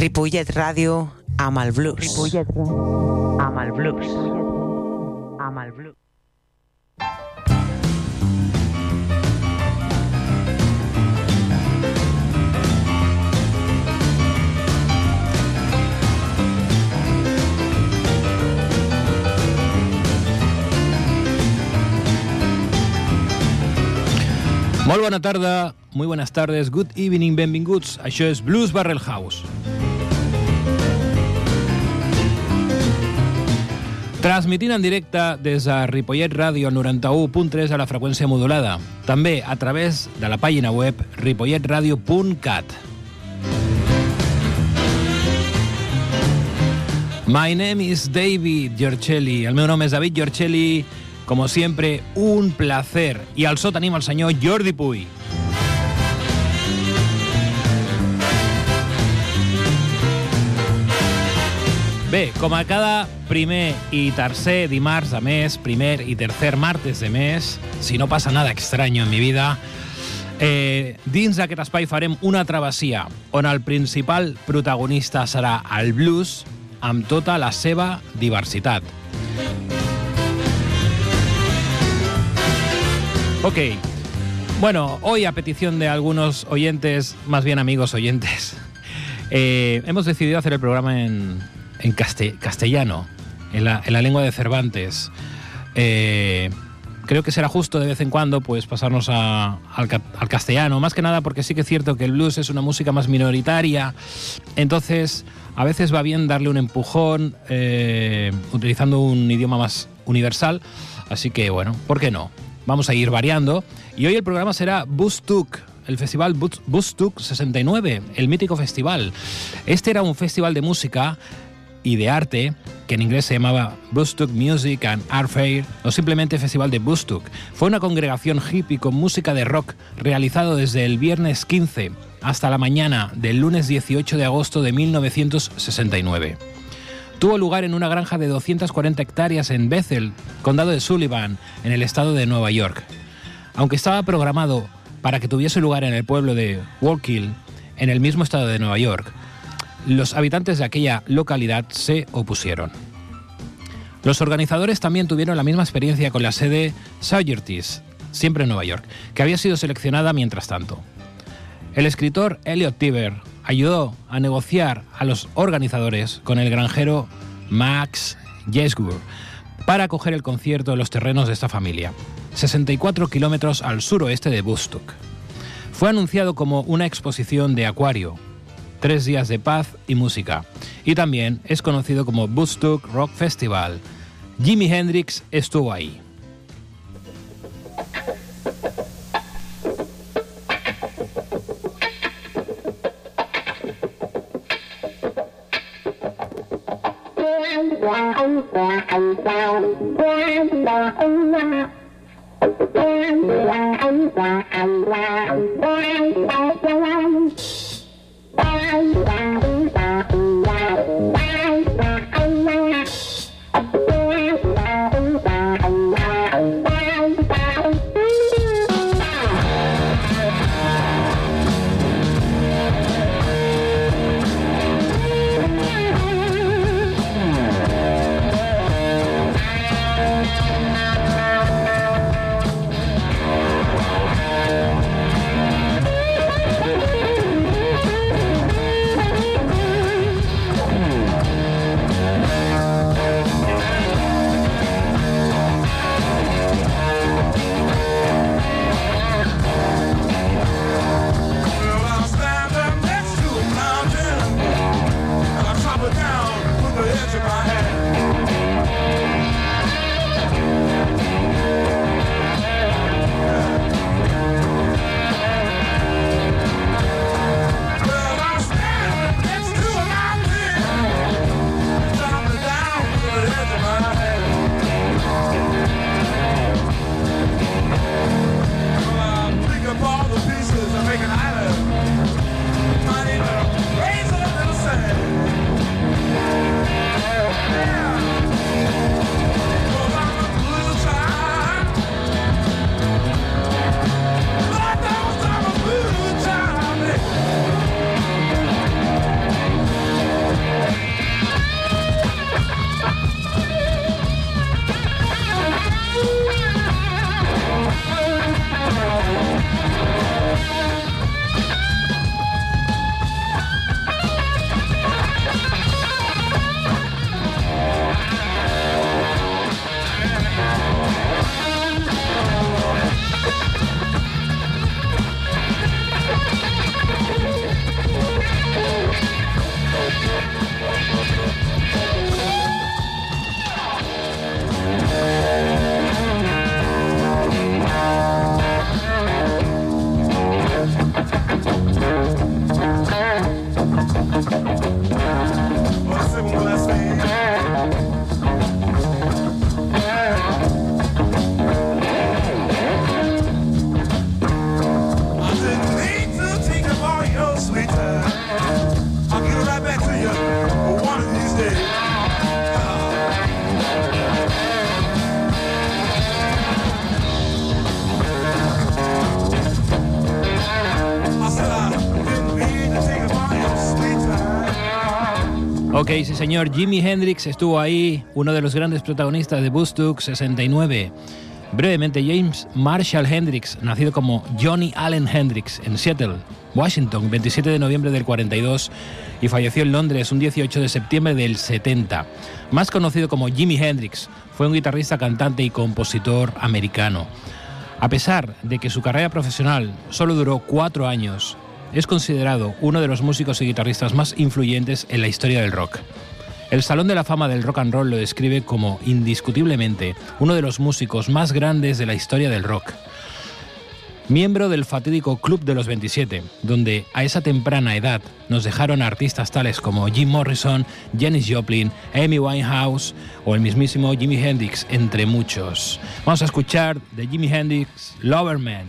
Ripollet Ràdio amb el blues. Ripollet amb el blues. Amb el blues. Molt bona tarda, muy buenas tardes, good evening, benvinguts. Això és Blues Barrel House. Transmitint en directe des de Ripollet Ràdio al 91.3 a la freqüència modulada. També a través de la pàgina web ripolletradio.cat. My name is David Giorcelli. El meu nom és David Giorcelli. Como siempre, un placer. I al so tenim el senyor Jordi Puy. Bé, com a cada primer i tercer dimarts de mes, primer i tercer martes de mes, si no passa nada extraño en mi vida, eh, dins d'aquest espai farem una travessia on el principal protagonista serà el blues amb tota la seva diversitat. Ok. Bueno, hoy a petición de algunos oyentes, más bien amigos oyentes, eh, hemos decidido hacer el programa en, en caste- castellano, en la, en la lengua de Cervantes. Eh, creo que será justo de vez en cuando pues pasarnos a- al, ca- al castellano, más que nada porque sí que es cierto que el blues es una música más minoritaria, entonces a veces va bien darle un empujón eh, utilizando un idioma más universal, así que bueno, ¿por qué no? Vamos a ir variando y hoy el programa será Bustuk, el festival Bus- Bustuk 69, el mítico festival. Este era un festival de música y de arte, que en inglés se llamaba Bustuk Music and Art Fair, o simplemente Festival de Bustuk. Fue una congregación hippie con música de rock realizado desde el viernes 15 hasta la mañana del lunes 18 de agosto de 1969. Tuvo lugar en una granja de 240 hectáreas en Bethel, condado de Sullivan, en el estado de Nueva York. Aunque estaba programado para que tuviese lugar en el pueblo de Wallkill, en el mismo estado de Nueva York, los habitantes de aquella localidad se opusieron. Los organizadores también tuvieron la misma experiencia con la sede Saugerties, siempre en Nueva York, que había sido seleccionada mientras tanto. El escritor Elliot Tiber ayudó a negociar a los organizadores con el granjero Max Yesgur para acoger el concierto en los terrenos de esta familia, 64 kilómetros al suroeste de Bustuk. Fue anunciado como una exposición de acuario, tres días de paz y música. Y también es conocido como Woodstock Rock Festival. Jimi Hendrix estuvo ahí. Thank you. Señor, Jimi Hendrix estuvo ahí, uno de los grandes protagonistas de Bustook 69. Brevemente, James Marshall Hendrix, nacido como Johnny Allen Hendrix en Seattle, Washington, 27 de noviembre del 42 y falleció en Londres un 18 de septiembre del 70. Más conocido como Jimi Hendrix, fue un guitarrista, cantante y compositor americano. A pesar de que su carrera profesional solo duró cuatro años, es considerado uno de los músicos y guitarristas más influyentes en la historia del rock. El Salón de la Fama del Rock and Roll lo describe como indiscutiblemente uno de los músicos más grandes de la historia del rock. Miembro del fatídico Club de los 27, donde a esa temprana edad nos dejaron artistas tales como Jim Morrison, Janis Joplin, Amy Winehouse o el mismísimo Jimi Hendrix, entre muchos. Vamos a escuchar de Jimi Hendrix Loverman.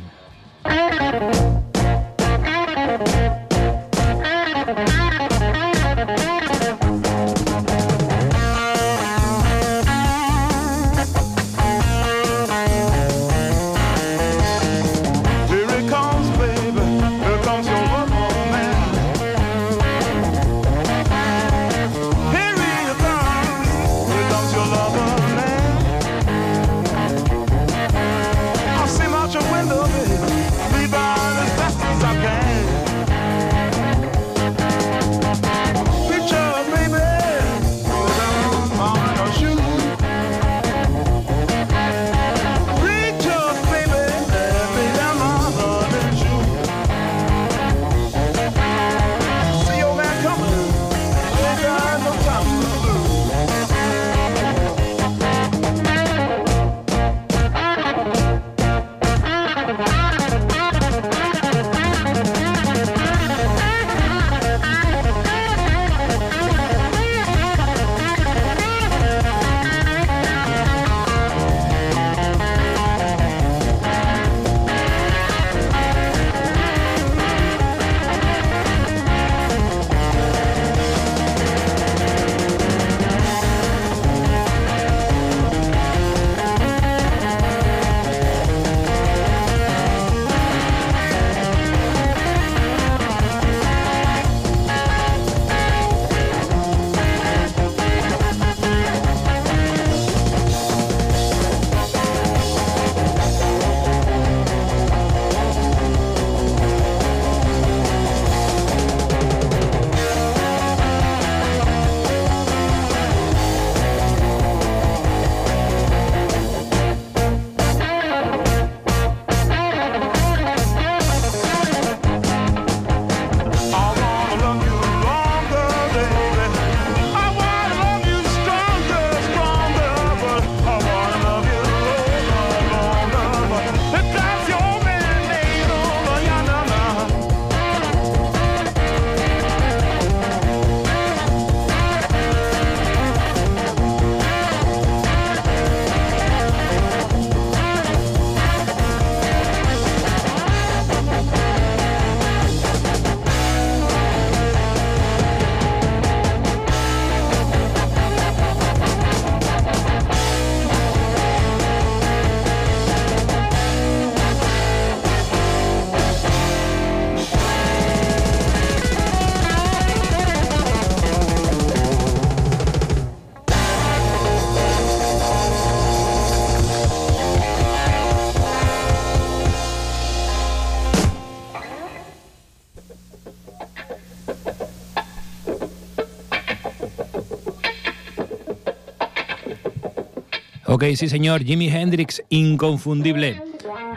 Ok, sí señor, Jimi Hendrix, inconfundible.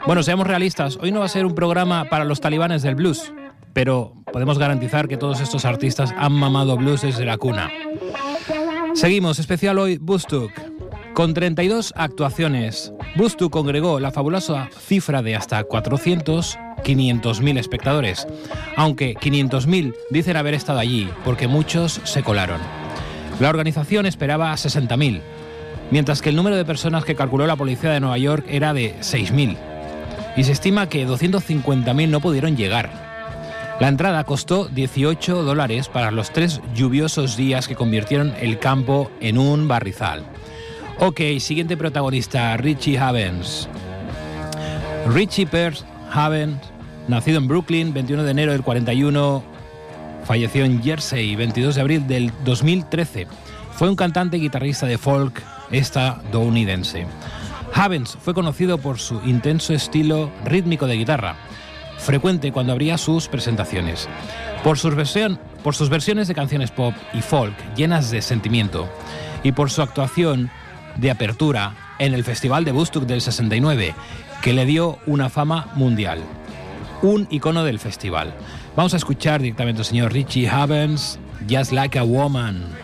Bueno, seamos realistas, hoy no va a ser un programa para los talibanes del blues, pero podemos garantizar que todos estos artistas han mamado blues desde la cuna. Seguimos, especial hoy Bustuk. Con 32 actuaciones, Bustuk congregó la fabulosa cifra de hasta 400 500.000 espectadores, aunque 500.000 dicen haber estado allí porque muchos se colaron. La organización esperaba 60.000, mientras que el número de personas que calculó la policía de Nueva York era de 6.000, y se estima que 250.000 no pudieron llegar. La entrada costó 18 dólares para los tres lluviosos días que convirtieron el campo en un barrizal. Ok, siguiente protagonista, Richie Havens. Richie Pierce Havens, nacido en Brooklyn, 21 de enero del 41, falleció en Jersey, 22 de abril del 2013. Fue un cantante y guitarrista de folk estadounidense. Havens fue conocido por su intenso estilo rítmico de guitarra, frecuente cuando abría sus presentaciones, por, sus versiones de canciones pop y folk llenas de sentimiento, y por su actuación de apertura en el Festival de Woodstock del 69, que le dio una fama mundial. Un icono del festival. Vamos a escuchar directamente al señor Richie Havens, Just Like a Woman.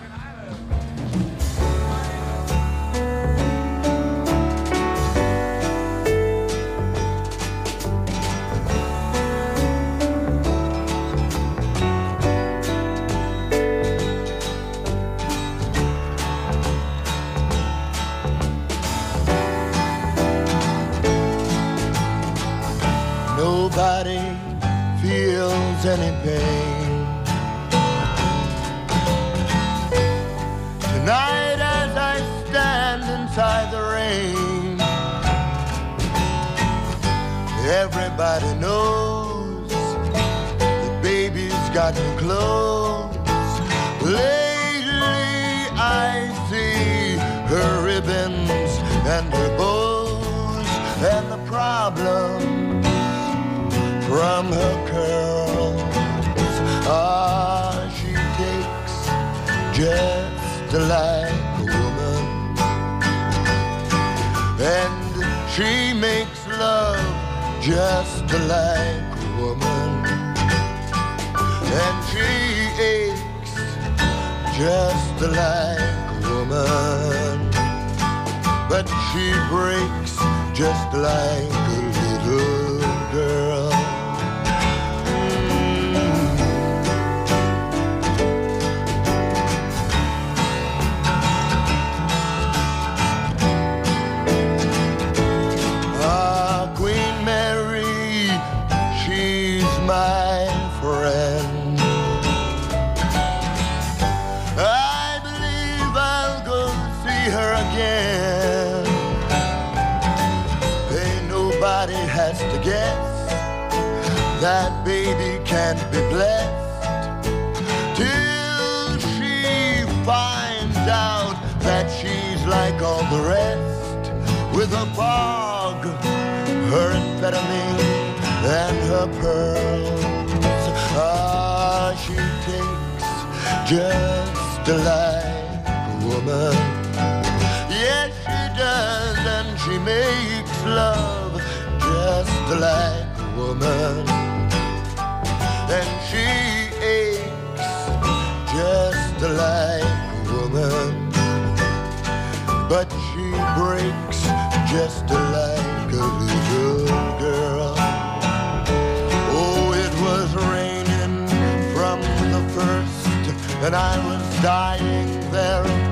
Can't be blessed till she finds out that she's like all the rest with a bog, her amphetamine and her pearls. Ah, she takes just like a woman. Yes, she does, and she makes love just like a woman and she aches just like a woman. But she breaks just like a little girl. Oh, it was raining from the first, and I was dying there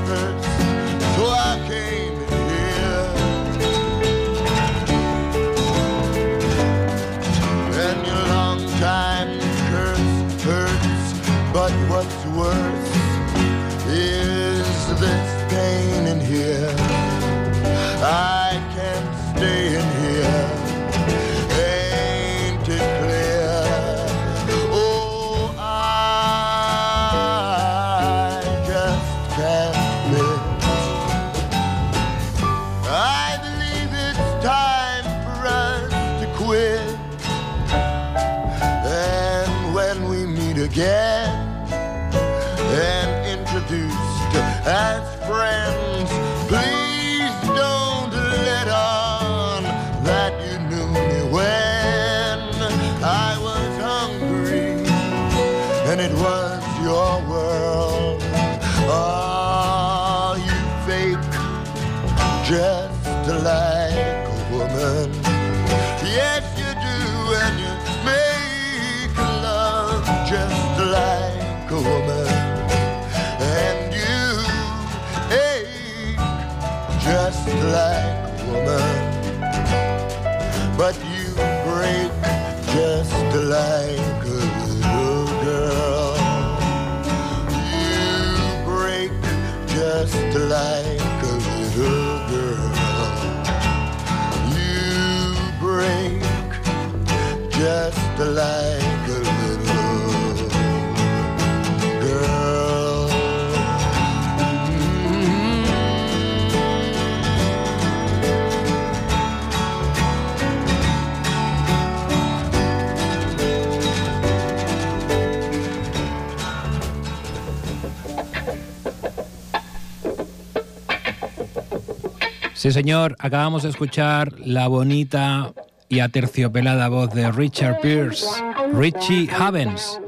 Sí, señor, acabamos de escuchar la bonita y aterciopelada voz de Richard Pierce, Richie Havens.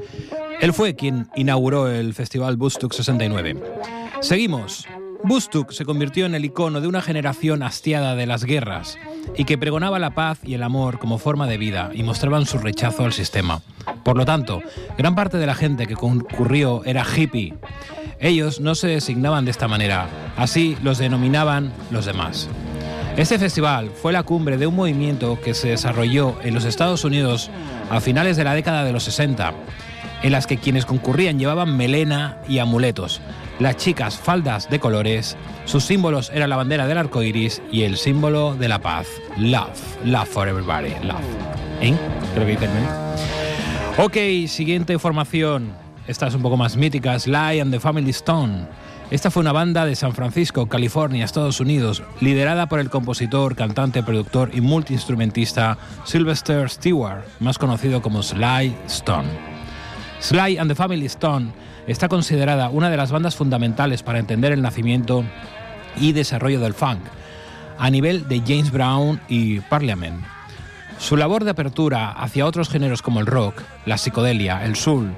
Él fue quien inauguró el festival Bustuk 69. Seguimos. Bustuk se convirtió en el icono de una generación hastiada de las guerras y que pregonaba la paz y el amor como forma de vida y mostraban su rechazo al sistema. Por lo tanto, gran parte de la gente que concurrió era hippie. Ellos no se designaban de esta manera, así los denominaban los demás. Este festival fue la cumbre de un movimiento que se desarrolló en los Estados Unidos a finales de la década de los 60, en las que quienes concurrían llevaban melena y amuletos, las chicas faldas de colores, sus símbolos eran la bandera del arco iris y el símbolo de la paz. Love, love for everybody, love. ¿Eh? Creo que dicen, ¿eh? Ok, siguiente formación. Esta es un poco más mítica, Sly and the Family Stone. Esta fue una banda de San Francisco, California, Estados Unidos, liderada por el compositor, cantante, productor y multiinstrumentista Sylvester Stewart, más conocido como Sly Stone. Sly and the Family Stone está considerada una de las bandas fundamentales para entender el nacimiento y desarrollo del funk, a nivel de James Brown y Parliament. Su labor de apertura hacia otros géneros como el rock, la psicodelia, el soul,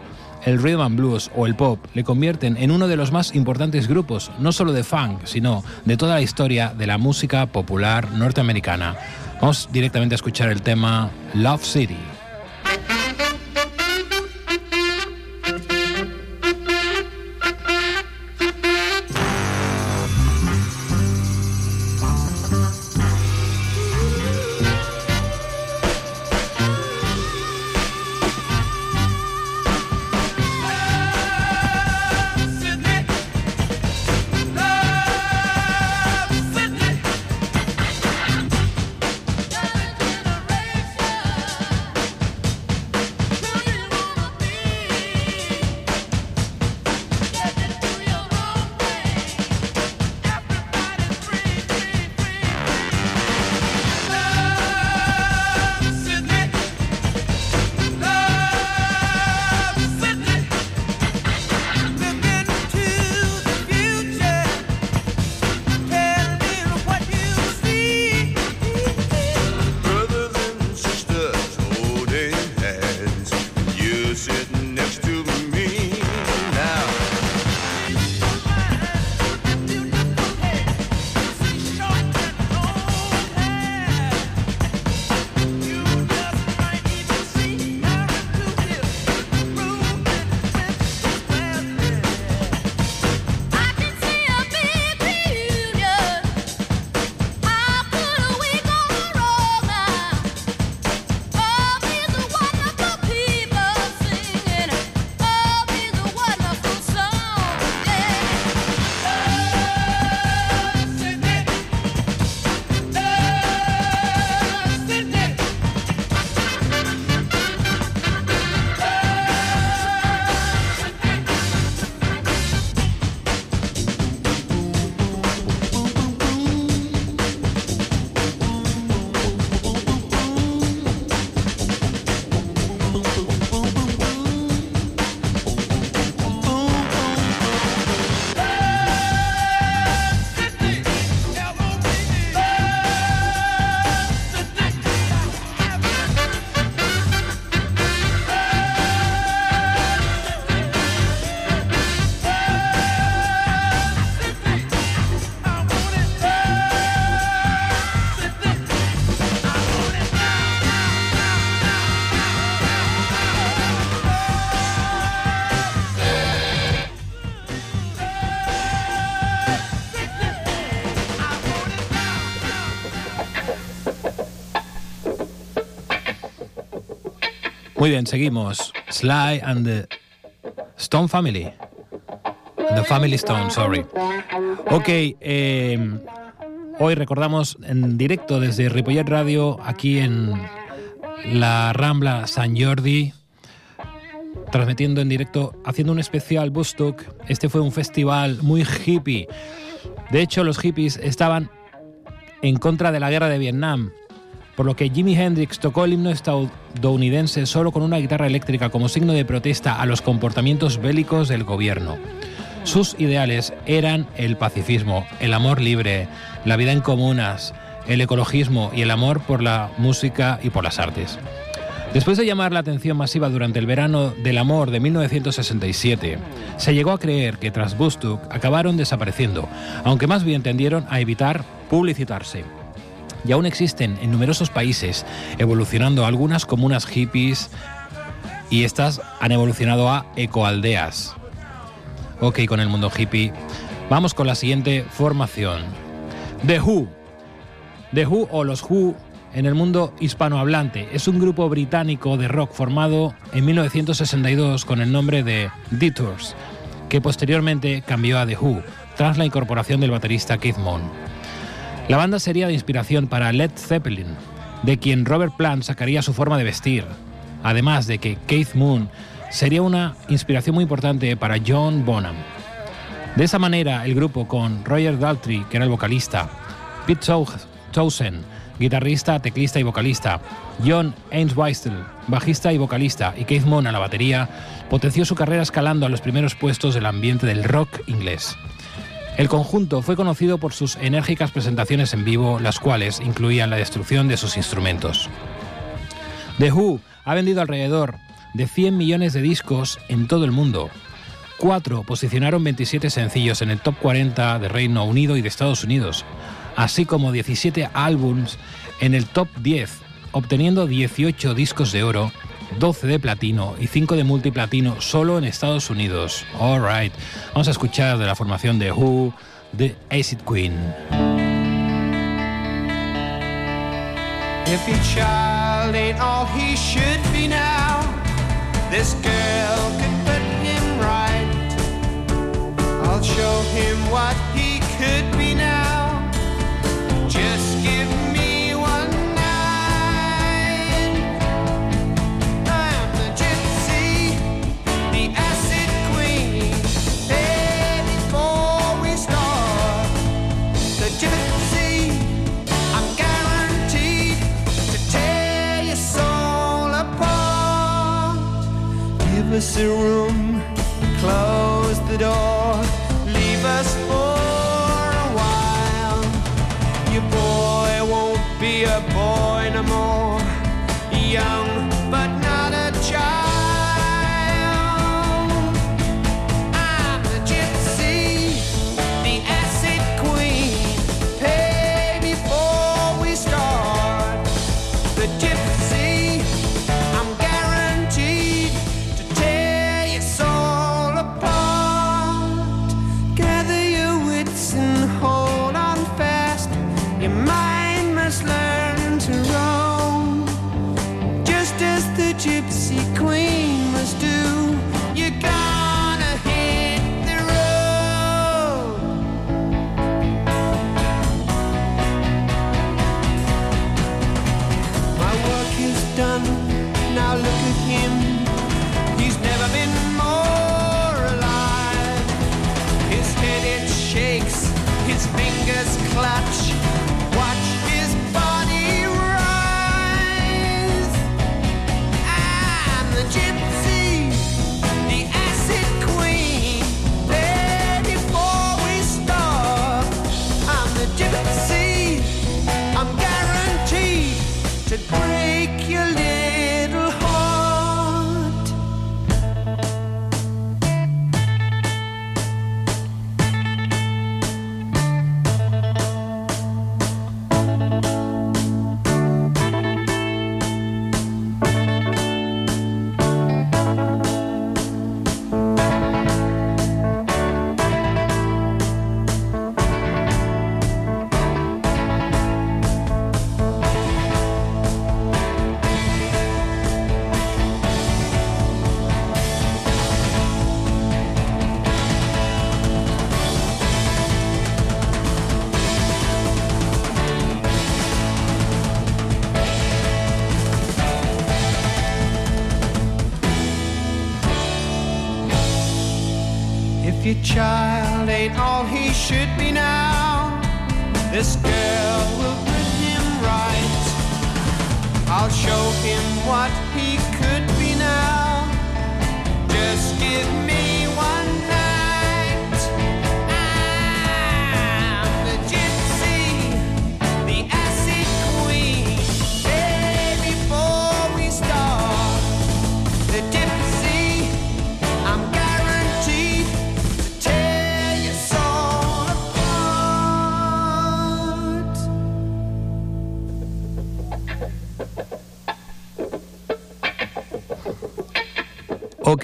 el rhythm and blues o el pop le convierten en uno de los más importantes grupos, no solo de funk, sino de toda la historia de la música popular norteamericana. Vamos directamente a escuchar el tema Love City. Muy bien, seguimos. Sly and the Stone Family. The Family Stone, sorry. Ok, eh, hoy recordamos en directo desde Ripollet Radio, aquí en la Rambla San Jordi, transmitiendo en directo, haciendo un especial Bustuk. Este fue un festival muy hippie. De hecho, los hippies estaban en contra de la guerra de Vietnam por lo que Jimi Hendrix tocó el himno estadounidense solo con una guitarra eléctrica como signo de protesta a los comportamientos bélicos del gobierno. Sus ideales eran el pacifismo, el amor libre, la vida en comunas, el ecologismo y el amor por la música y por las artes. Después de llamar la atención masiva durante el verano del amor de 1967, se llegó a creer que tras Bustuk acabaron desapareciendo, aunque más bien tendieron a evitar publicitarse. Y aún existen en numerosos países, evolucionando algunas comunas hippies y estas han evolucionado a ecoaldeas. Ok, con el mundo hippie. Vamos con la siguiente formación. The Who. The Who o los Who en el mundo hispanohablante. Es un grupo británico de rock formado en 1962 con el nombre de Detours, que posteriormente cambió a The Who tras la incorporación del baterista Keith Moon. La banda sería de inspiración para Led Zeppelin, de quien Robert Plant sacaría su forma de vestir, además de que Keith Moon sería una inspiración muy importante para John Bonham. De esa manera, el grupo con Roger Daltrey, que era el vocalista, Pete Townsend, guitarrista, teclista y vocalista, John Ainsweistel, bajista y vocalista, y Keith Moon a la batería, potenció su carrera escalando a los primeros puestos del ambiente del rock inglés. El conjunto fue conocido por sus enérgicas presentaciones en vivo, las cuales incluían la destrucción de sus instrumentos. The Who ha vendido alrededor de 100 millones de discos en todo el mundo. Cuatro posicionaron 27 sencillos en el top 40 de Reino Unido y de Estados Unidos, así como 17 álbums en el top 10, obteniendo 18 discos de oro 12 de platino y 5 de multiplatino solo en Estados Unidos. Alright, vamos a escuchar de la formación de Who, The Acid Queen. If your child ain't all he should be now, this girl could put him right. I'll show him what he could be now. Us room, close the door, leave us for a while. Your boy won't be a boy no more. Young,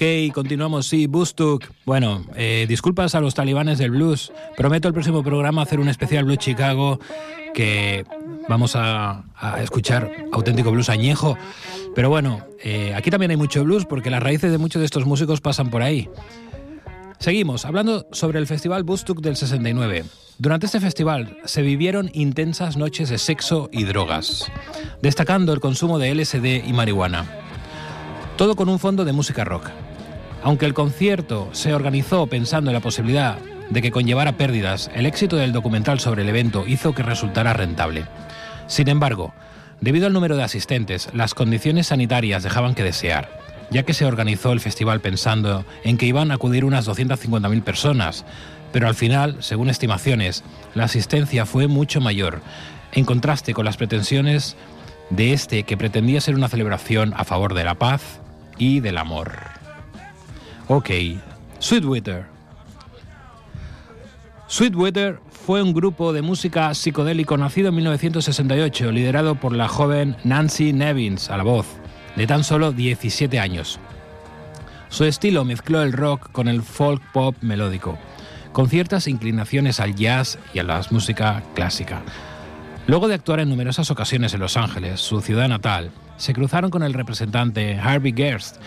Ok, continuamos, sí, Bustuk. Bueno, eh, disculpas a los talibanes del blues. Prometo el próximo programa hacer un especial Blues Chicago que vamos a, a escuchar auténtico blues añejo. Pero bueno, eh, aquí también hay mucho blues porque las raíces de muchos de estos músicos pasan por ahí. Seguimos hablando sobre el Festival Bustuk del 69. Durante este festival se vivieron intensas noches de sexo y drogas, destacando el consumo de LSD y marihuana. Todo con un fondo de música rock. Aunque el concierto se organizó pensando en la posibilidad de que conllevara pérdidas, el éxito del documental sobre el evento hizo que resultara rentable. Sin embargo, debido al número de asistentes, las condiciones sanitarias dejaban que desear, ya que se organizó el festival pensando en que iban a acudir unas 250.000 personas, pero al final, según estimaciones, la asistencia fue mucho mayor, en contraste con las pretensiones de este que pretendía ser una celebración a favor de la paz y del amor. Ok, Sweetwater. Sweetwater fue un grupo de música psicodélico nacido en 1968, liderado por la joven Nancy Nevins a la voz, de tan solo 17 años. Su estilo mezcló el rock con el folk pop melódico, con ciertas inclinaciones al jazz y a la música clásica. Luego de actuar en numerosas ocasiones en Los Ángeles, su ciudad natal, se cruzaron con el representante Harvey Gerst,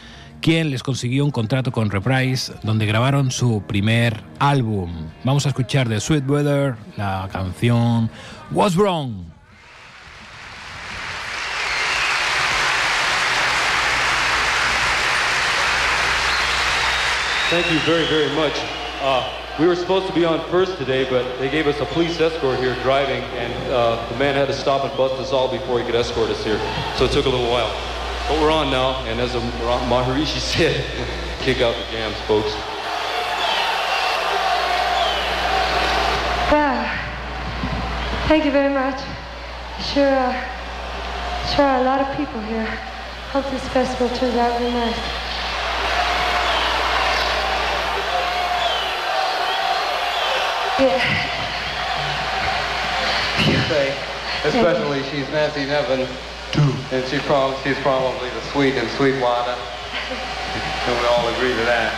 quien les consiguió un contrato con Reprise, donde grabaron su primer álbum. Vamos a escuchar de Sweet Weather la canción What's Wrong. Thank you very, very much. Uh, we were supposed to be on first today, but they gave us a police escort here driving, and uh, the man had to stop and bust us all before he could escort us here. So it took a little while. But we're on now, and as Maharishi said, kick out the jams, folks. Wow. Thank you very much. Sure, uh, sure are a lot of people here. Hope this festival turns out really nice. Yeah. say, especially she's Nancy Nevin, and she prob- she's probably the sweet and sweet water, and we all agree to that.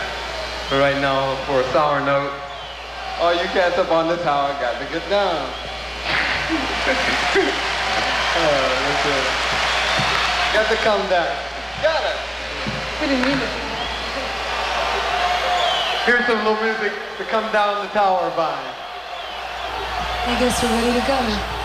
But right now, for a sour note, all you cats up on the tower got to get down. oh, that's it. Got to come down. Got it. We didn't mean it. Here's some little music to come down the tower by. I guess we're ready to go.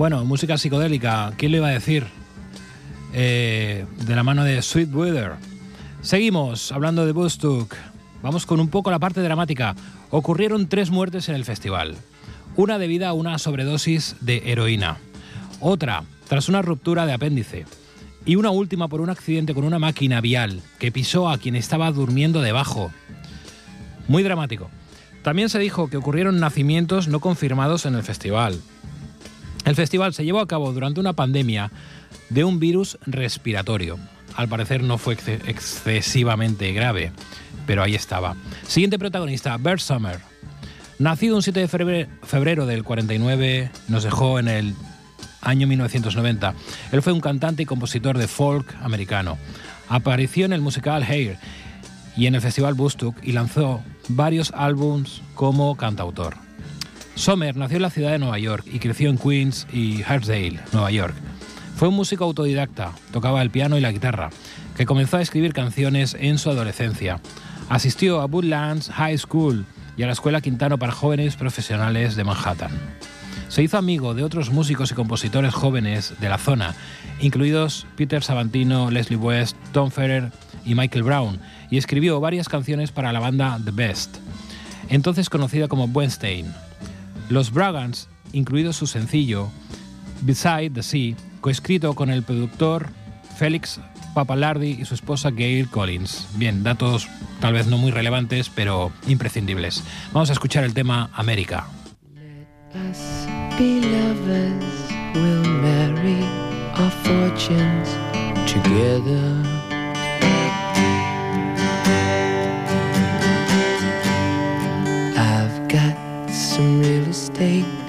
Bueno, música psicodélica, ¿quién le iba a decir? Eh, de la mano de Sweet Weather. Seguimos hablando de Bostock. Vamos con un poco la parte dramática. Ocurrieron tres muertes en el festival. Una debida a una sobredosis de heroína. Otra tras una ruptura de apéndice. Y una última por un accidente con una máquina vial que pisó a quien estaba durmiendo debajo. Muy dramático. También se dijo que ocurrieron nacimientos no confirmados en el festival. El festival se llevó a cabo durante una pandemia de un virus respiratorio. Al parecer no fue exce- excesivamente grave, pero ahí estaba. Siguiente protagonista, Bert Summer. Nacido un 7 de febre- febrero del 49, nos dejó en el año 1990. Él fue un cantante y compositor de folk americano. Apareció en el musical Hair y en el festival Woodstock y lanzó varios álbums como cantautor. Sommer nació en la ciudad de Nueva York y creció en Queens y Hartsdale, Nueva York. Fue un músico autodidacta, tocaba el piano y la guitarra, que comenzó a escribir canciones en su adolescencia. Asistió a Woodlands High School y a la Escuela Quintano para Jóvenes Profesionales de Manhattan. Se hizo amigo de otros músicos y compositores jóvenes de la zona, incluidos Peter Savantino, Leslie West, Tom Ferrer y Michael Brown, y escribió varias canciones para la banda The Best, entonces conocida como Weinstein. Los Bragans, incluido su sencillo Beside the Sea, coescrito con el productor Félix Papalardi y su esposa Gail Collins. Bien, datos tal vez no muy relevantes, pero imprescindibles. Vamos a escuchar el tema América. they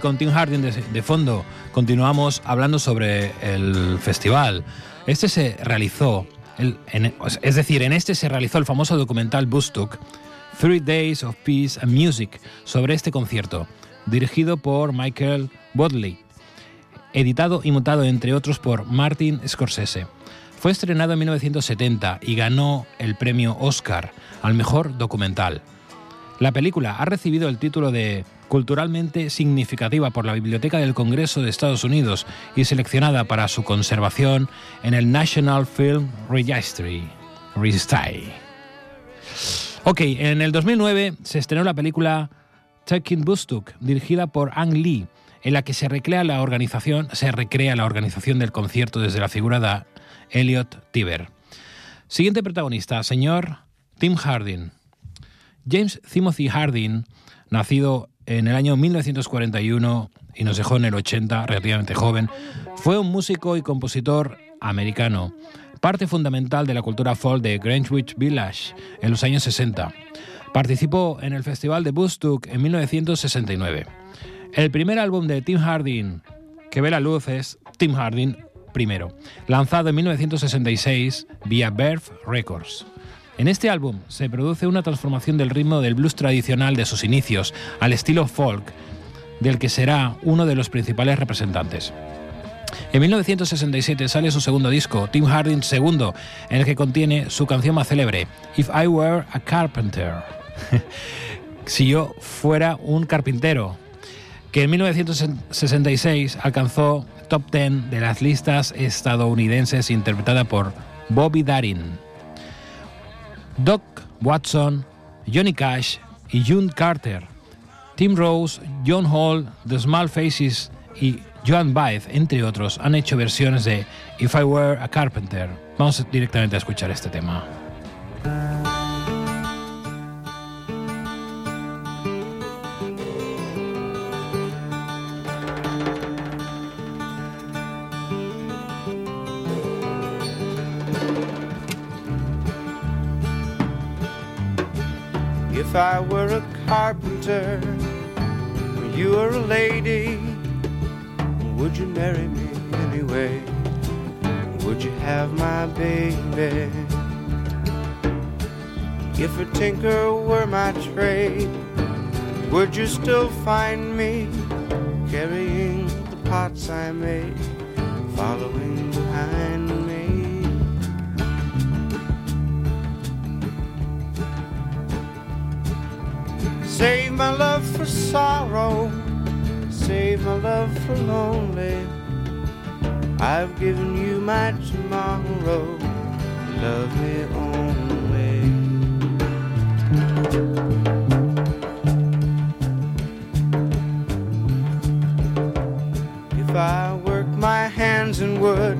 con Tim Harding de, fondo, continuamos hablando sobre el festival. Este se realizó, el- es decir, en este se realizó el famoso documental Woodstock, Three Days of Peace and Music, sobre este concierto, dirigido por Michael Bodley, editado y montado entre otros por Martin Scorsese. Fue estrenado en 1970 y ganó el premio Oscar al mejor documental. La película ha recibido el título de culturalmente significativa por la Biblioteca del Congreso de Estados Unidos y seleccionada para su conservación en el National Film Registry. Registry. Ok, en el 2009 se estrenó la película Taking Woodstock, dirigida por Ang Lee, en la que se recrea la organización, se recrea la organización del concierto desde la figura de Elliot Tiber. Siguiente protagonista, señor Tim Harding. James Timothy Harding, nacido en el año 1941 y nos dejó en el 80, relativamente joven, fue un músico y compositor americano, parte fundamental de la cultura folk de Greenwich Village en los años 60. Participó en el Festival de Woodstock en 1969. El primer álbum de Tim Harding que ve la luz es Tim Harding I, lanzado en 1966 vía Verve Records. En este álbum se produce una transformación del ritmo del blues tradicional de sus inicios al estilo folk, del que será uno de los principales representantes. En 1967 sale su segundo disco, Tim Harding II, en el que contiene su canción más célebre, If I Were a Carpenter. si yo fuera un carpintero, que en 1966 alcanzó top 10 de las listas estadounidenses interpretada por Bobby Darin. Doc Watson, Johnny Cash y June Carter, Tim Rose, John Hall, The Small Faces y Joan Baez, entre otros, han hecho versiones de If I Were a Carpenter. Vamos directamente a escuchar este tema. Carpenter, you were a lady, would you marry me anyway? Would you have my baby? If a tinker were my trade, would you still find me carrying the pots I made, following behind my love for sorrow, save my love for lonely. I've given you my tomorrow, love me only. If I work my hands in wood,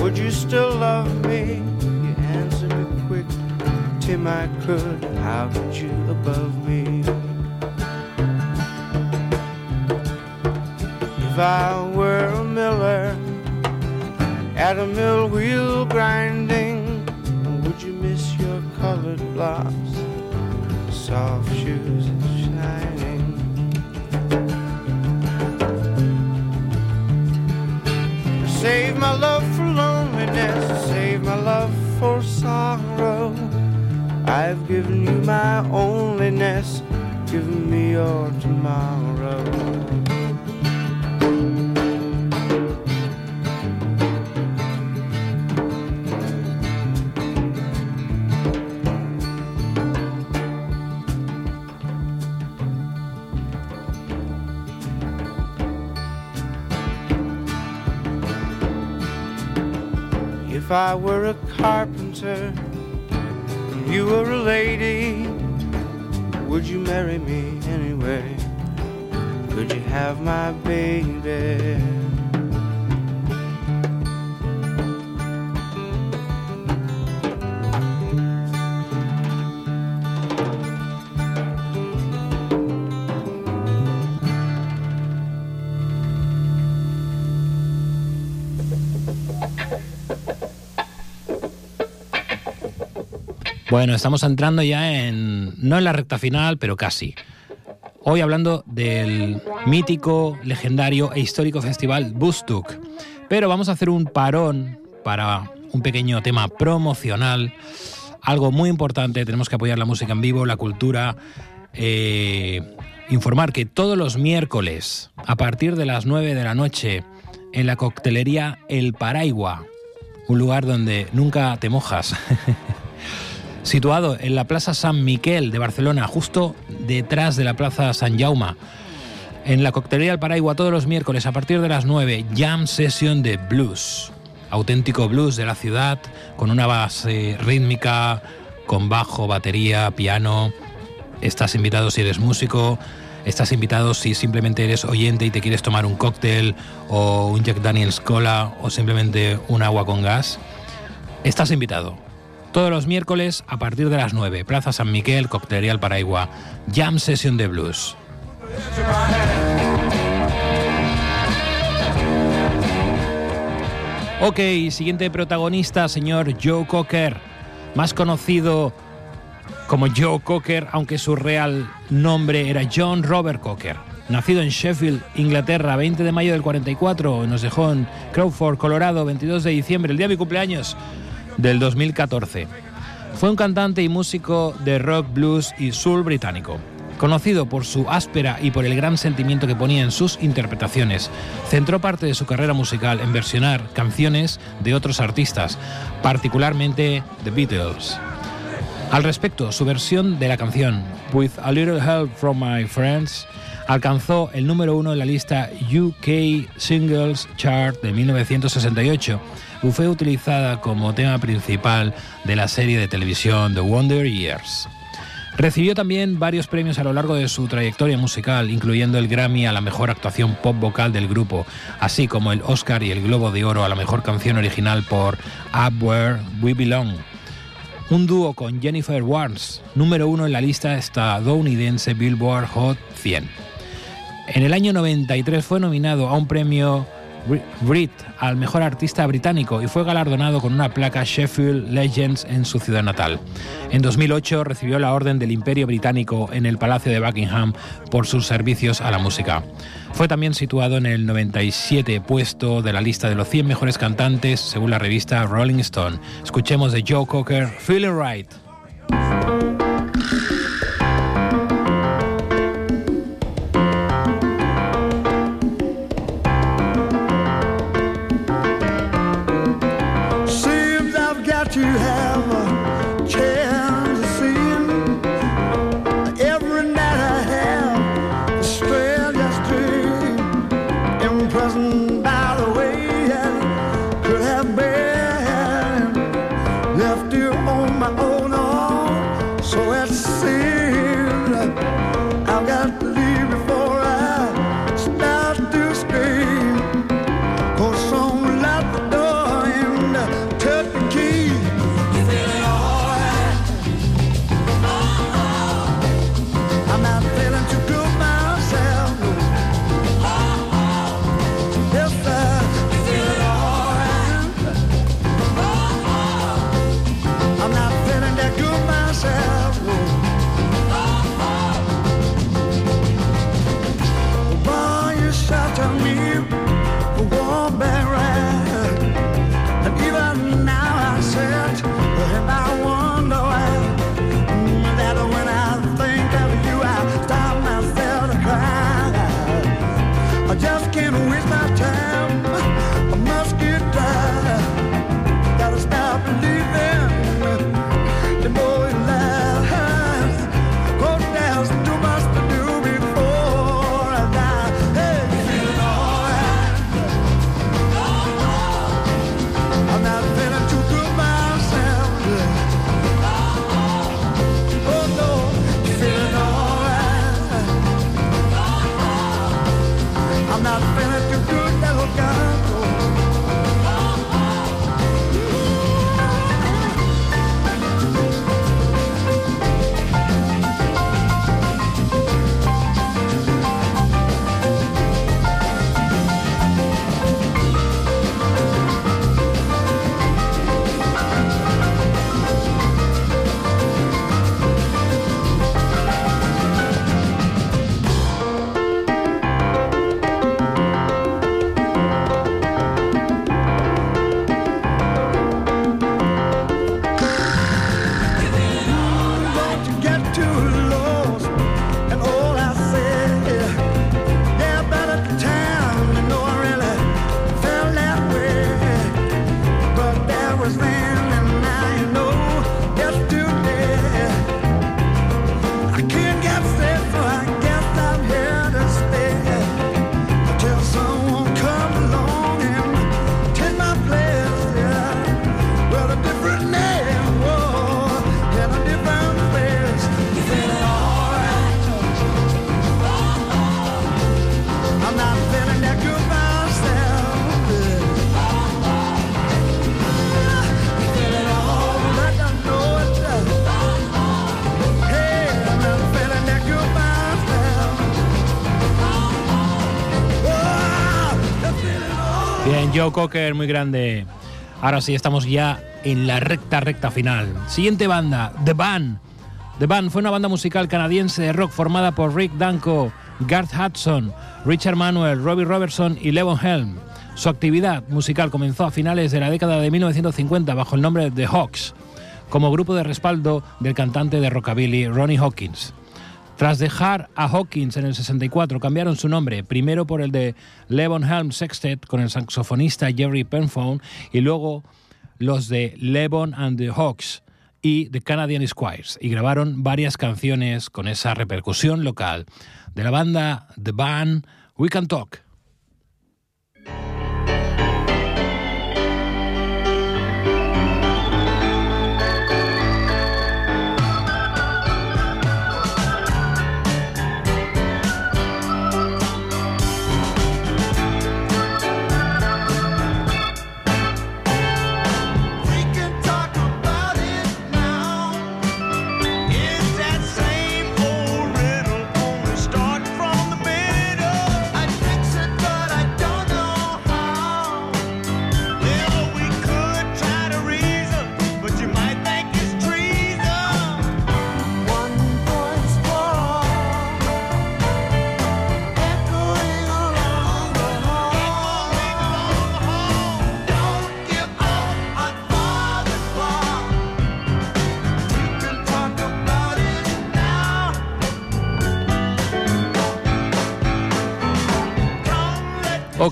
would you still love me? You answer me quick, Tim, I could. How could you above me? If I were a miller at a mill wheel grinding, would you miss your colored blocks, soft shoes shining? Save my love for loneliness, save my love for sorrow. I've given you my onlyness, given me your tomorrow. I were a carpenter, and you were a lady, would you marry me anyway? Could you have my baby? Bueno, estamos entrando ya en, no en la recta final, pero casi. Hoy hablando del mítico, legendario e histórico festival Bustuk. Pero vamos a hacer un parón para un pequeño tema promocional, algo muy importante, tenemos que apoyar la música en vivo, la cultura, eh, informar que todos los miércoles, a partir de las 9 de la noche, en la coctelería El Paraigua, un lugar donde nunca te mojas. situado en la Plaza San Miquel de Barcelona, justo detrás de la Plaza San Jaume. En la coctelería del Paraigua todos los miércoles a partir de las 9, Jam Session de Blues. Auténtico blues de la ciudad, con una base rítmica, con bajo, batería, piano. Estás invitado si eres músico, estás invitado si simplemente eres oyente y te quieres tomar un cóctel o un Jack Daniels Cola o simplemente un agua con gas. Estás invitado Todos los miércoles a partir de las 9, Plaza San Miguel, Coctelería El Paraigua, Jam Session de Blues. Ok, siguiente protagonista, señor Joe Cocker, más conocido como Joe Cocker, aunque su real nombre era John Robert Cocker. Nacido en Sheffield, Inglaterra, 20 de mayo del 44, nos dejó en Crawford, Colorado, 22 de diciembre, el día de mi cumpleaños del 2014. Fue un cantante y músico de rock, blues y soul británico. Conocido por su áspera y por el gran sentimiento que ponía en sus interpretaciones, centró parte de su carrera musical en versionar canciones de otros artistas, particularmente The Beatles. Al respecto, su versión de la canción With a Little Help from My Friends alcanzó el número uno en la lista UK Singles Chart de 1968 y fue utilizada como tema principal de la serie de televisión The Wonder Years. Recibió también varios premios a lo largo de su trayectoria musical, incluyendo el Grammy a la mejor actuación pop vocal del grupo, así como el Oscar y el Globo de Oro a la mejor canción original por Up Where We Belong. Un dúo con Jennifer Warnes, número uno en la lista estadounidense Billboard Hot 100. En el año 93 fue nominado a un premio Brit al mejor artista británico y fue galardonado con una placa Sheffield Legends en su ciudad natal. En 2008 recibió la Orden del Imperio Británico en el Palacio de Buckingham por sus servicios a la música. Fue también situado en el 97 puesto de la lista de los 100 mejores cantantes según la revista Rolling Stone. Escuchemos de Joe Cocker, Feeling Right. Joe Cocker, muy grande. Ahora sí, estamos ya en la recta, recta final. Siguiente banda, The Band. The Band fue una banda musical canadiense de rock formada por Rick Danko, Garth Hudson, Richard Manuel, Robbie Robertson y Levon Helm. Su actividad musical comenzó a finales de la década de 1950 bajo el nombre de The Hawks, como grupo de respaldo del cantante de rockabilly Ronnie Hawkins. Tras dejar a Hawkins en el 64, cambiaron su nombre, primero por el de Levon Helm Sextet con el saxofonista Jerry Penphone y luego los de Levon and the Hawks y The Canadian Squires, y grabaron varias canciones con esa repercusión local de la banda The Band We Can Talk.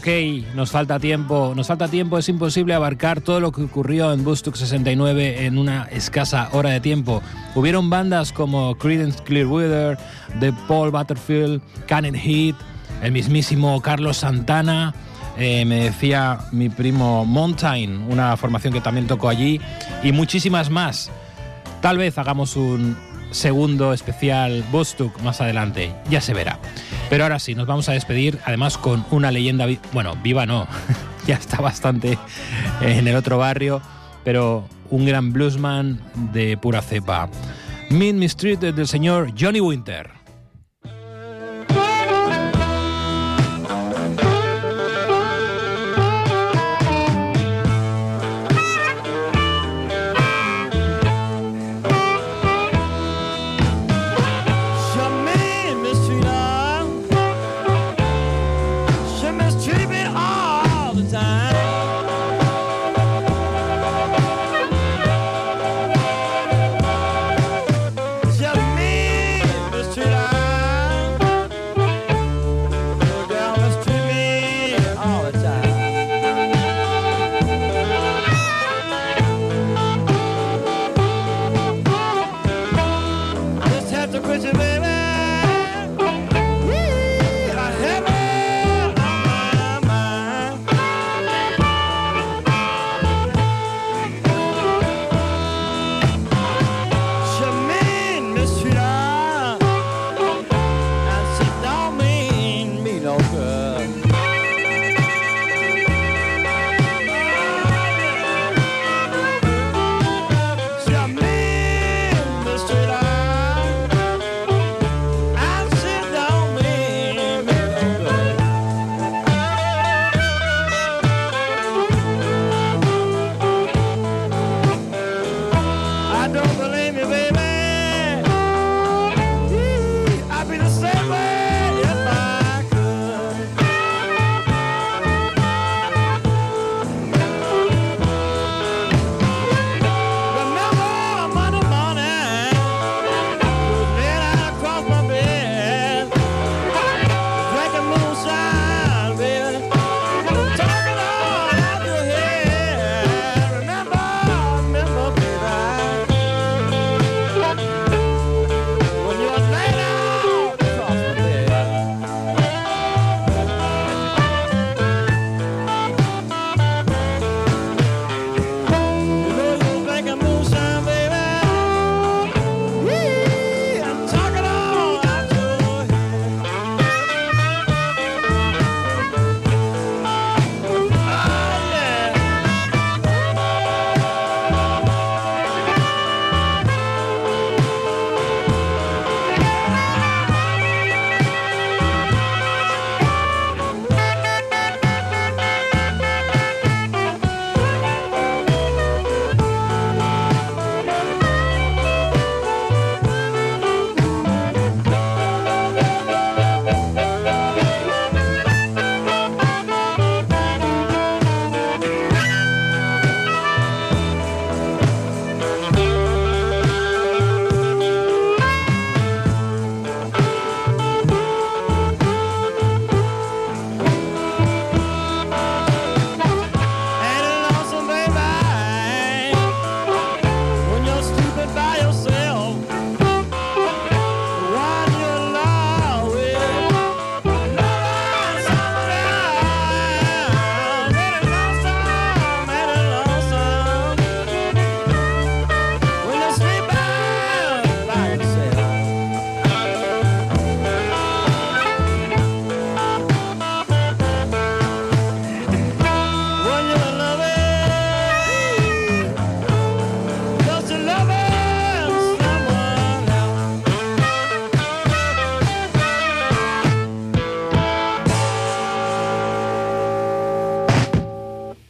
Ok, nos falta tiempo, nos falta tiempo, es imposible abarcar todo lo que ocurrió en Bustuk 69 en una escasa hora de tiempo. Hubieron bandas como Creedence Clearwater, The Paul Butterfield, Cannon Heat, el mismísimo Carlos Santana, eh, me decía mi primo Mountain, una formación que también tocó allí, y muchísimas más. Tal vez hagamos un segundo especial Bostuk más adelante, ya se verá. Pero ahora sí, nos vamos a despedir, además con una leyenda, bueno, viva no, ya está bastante en el otro barrio, pero un gran bluesman de pura cepa. Mean Mistreated del señor Johnny Winter.